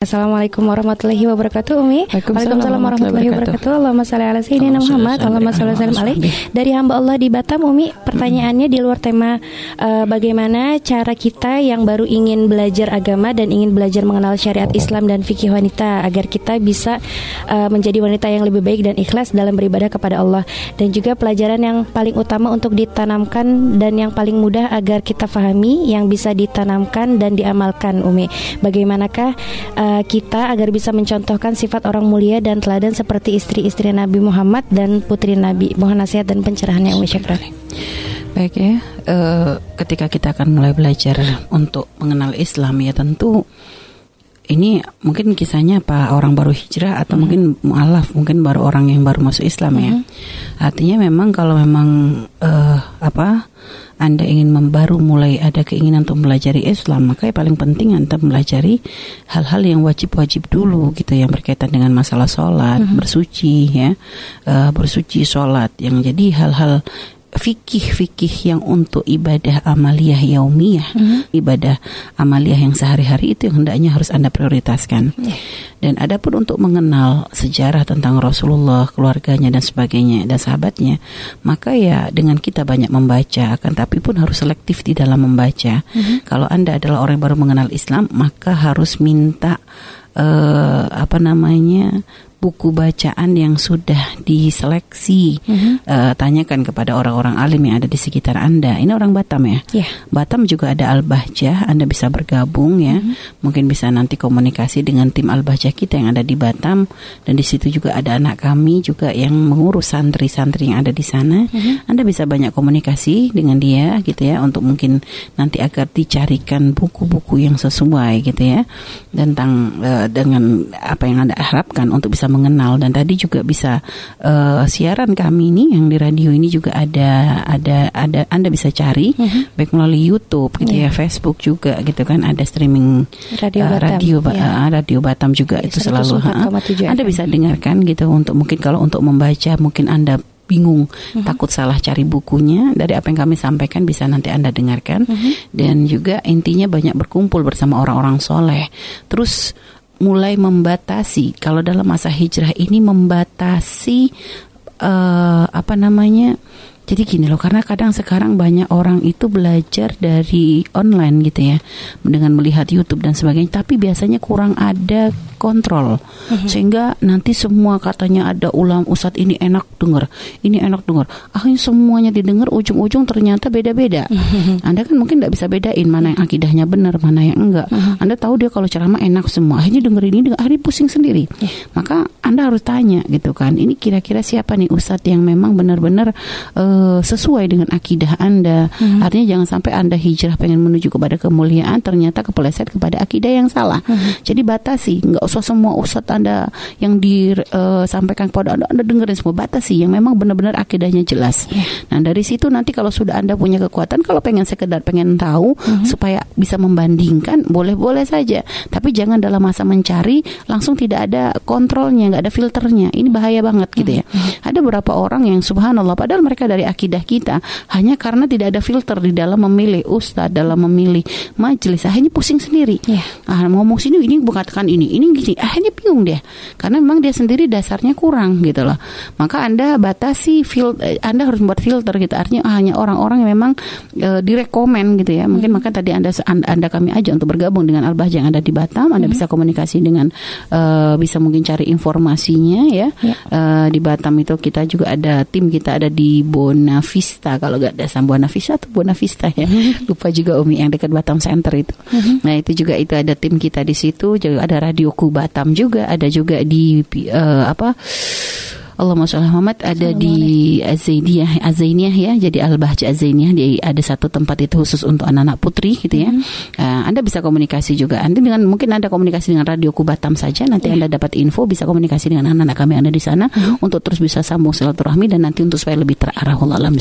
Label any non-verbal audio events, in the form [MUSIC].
Assalamualaikum warahmatullahi wabarakatuh Umi. Waalaikumsalam warahmatullahi wabarakatuh. Allahumma salli ala sayyidina Muhammad. Allahumma salli ala Dari hamba Allah di Batam Umi Pertanyaannya di luar tema uh, Bagaimana cara kita yang baru ingin belajar agama Dan ingin belajar mengenal syariat Islam dan fikih wanita Agar kita bisa uh, menjadi wanita yang lebih baik dan ikhlas dalam beribadah kepada Allah. Dan juga pelajaran yang paling utama untuk ditanamkan Dan yang paling mudah agar kita fahami Yang bisa ditanamkan dan diamalkan Umi. Bagaimanakah uh, kita agar bisa mencontohkan sifat orang mulia dan teladan seperti istri-istri Nabi Muhammad dan putri Nabi. Mohon nasihat dan pencerahannya Umi Syakran. Baik ya, uh, ketika kita akan mulai belajar untuk mengenal Islam ya tentu ini mungkin kisahnya apa orang baru hijrah atau mm -hmm. mungkin mualaf mungkin baru orang yang baru masuk Islam ya. Mm -hmm. Artinya memang kalau memang uh, apa anda ingin membaru mulai ada keinginan untuk mempelajari Islam, maka yang paling penting Anda mempelajari hal-hal yang wajib-wajib dulu gitu yang berkaitan dengan masalah sholat, mm -hmm. bersuci ya, uh, bersuci sholat yang jadi hal-hal fikih-fikih yang untuk ibadah amaliyah yaumiyah, mm-hmm. ibadah amaliyah yang sehari-hari itu yang hendaknya harus Anda prioritaskan. Yeah. Dan adapun untuk mengenal sejarah tentang Rasulullah, keluarganya dan sebagainya dan sahabatnya, maka ya dengan kita banyak membaca akan tapi pun harus selektif di dalam membaca. Mm-hmm. Kalau Anda adalah orang yang baru mengenal Islam, maka harus minta uh, apa namanya buku bacaan yang sudah diseleksi. Mm-hmm. Uh, tanyakan kepada orang-orang alim yang ada di sekitar Anda. Ini orang Batam ya? Yeah. Batam juga ada Al-Bahjah, Anda bisa bergabung ya. Mm-hmm. Mungkin bisa nanti komunikasi dengan tim Al-Bahjah kita yang ada di Batam dan di situ juga ada anak kami juga yang mengurus santri-santri yang ada di sana. Mm-hmm. Anda bisa banyak komunikasi dengan dia gitu ya untuk mungkin nanti agar dicarikan buku-buku yang sesuai gitu ya tentang uh, dengan apa yang Anda harapkan untuk bisa mengenal dan tadi juga bisa uh, siaran kami ini yang di radio ini juga ada ada ada Anda bisa cari uh-huh. baik melalui YouTube gitu yeah. ya Facebook juga gitu kan ada streaming radio uh, Batam, radio, yeah. uh, radio Batam juga yeah, itu selalu ha, Anda bisa dengarkan gitu untuk mungkin kalau untuk membaca mungkin Anda bingung, uh-huh. takut salah cari bukunya dari apa yang kami sampaikan bisa nanti Anda dengarkan uh-huh. dan juga intinya banyak berkumpul bersama orang-orang soleh. Terus mulai membatasi. Kalau dalam masa hijrah ini membatasi uh, apa namanya jadi gini loh, karena kadang sekarang banyak orang itu belajar dari online gitu ya, dengan melihat YouTube dan sebagainya, tapi biasanya kurang ada kontrol mm-hmm. sehingga nanti semua katanya ada ulam ustadz ini enak dengar ini enak dengar akhirnya semuanya didengar ujung-ujung ternyata beda-beda mm-hmm. anda kan mungkin tidak bisa bedain mana yang akidahnya benar mana yang enggak mm-hmm. anda tahu dia kalau ceramah enak semua akhirnya denger ini denger akhirnya pusing sendiri yeah. maka anda harus tanya gitu kan ini kira-kira siapa nih ustadz yang memang benar-benar uh, sesuai dengan akidah anda mm-hmm. artinya jangan sampai anda hijrah pengen menuju kepada kemuliaan ternyata kepeleset kepada akidah yang salah mm-hmm. jadi batasi nggak usah semua ustadz Anda yang disampaikan uh, kepada Anda, Anda dengerin semua batasi yang memang benar-benar akidahnya jelas. Yeah. Nah, dari situ nanti kalau sudah Anda punya kekuatan kalau pengen sekedar pengen tahu mm-hmm. supaya bisa membandingkan, boleh-boleh saja. Tapi jangan dalam masa mencari langsung tidak ada kontrolnya, nggak ada filternya. Ini bahaya banget gitu ya. Mm-hmm. Ada beberapa orang yang subhanallah padahal mereka dari akidah kita hanya karena tidak ada filter di dalam memilih ustadz, dalam memilih majelis, akhirnya pusing sendiri. Yeah. Nah, ngomong sini ini bukan ini, ini gini akhirnya bingung dia karena memang dia sendiri dasarnya kurang gitu loh maka anda batasi fil eh, anda harus membuat filter gitu artinya hanya orang-orang yang memang e, direkomen gitu ya mungkin hmm. maka tadi anda, anda kami aja untuk bergabung dengan al yang ada di Batam anda hmm. bisa komunikasi dengan e, bisa mungkin cari informasinya ya, ya. E, di Batam itu kita juga ada tim kita ada di Bonavista kalau nggak ada Bonavista atau Bonavista ya hmm. [LAUGHS] lupa juga Umi yang dekat Batam Center itu hmm. nah itu juga itu ada tim kita di situ juga ada radio ku Batam juga, ada juga di uh, apa Allahumma sholli Muhammad ada di Azainiyah Azainiyah ya jadi Al Bahja Azainiyah di ada satu tempat itu khusus untuk anak-anak putri gitu ya. Mm -hmm. uh, anda bisa komunikasi juga. Anda dengan mungkin ada komunikasi dengan Radio Kubatam saja nanti yeah. Anda dapat info bisa komunikasi dengan anak-anak kami yang ada di sana mm -hmm. untuk terus bisa sambung silaturahmi dan nanti untuk supaya lebih terarah Allah alam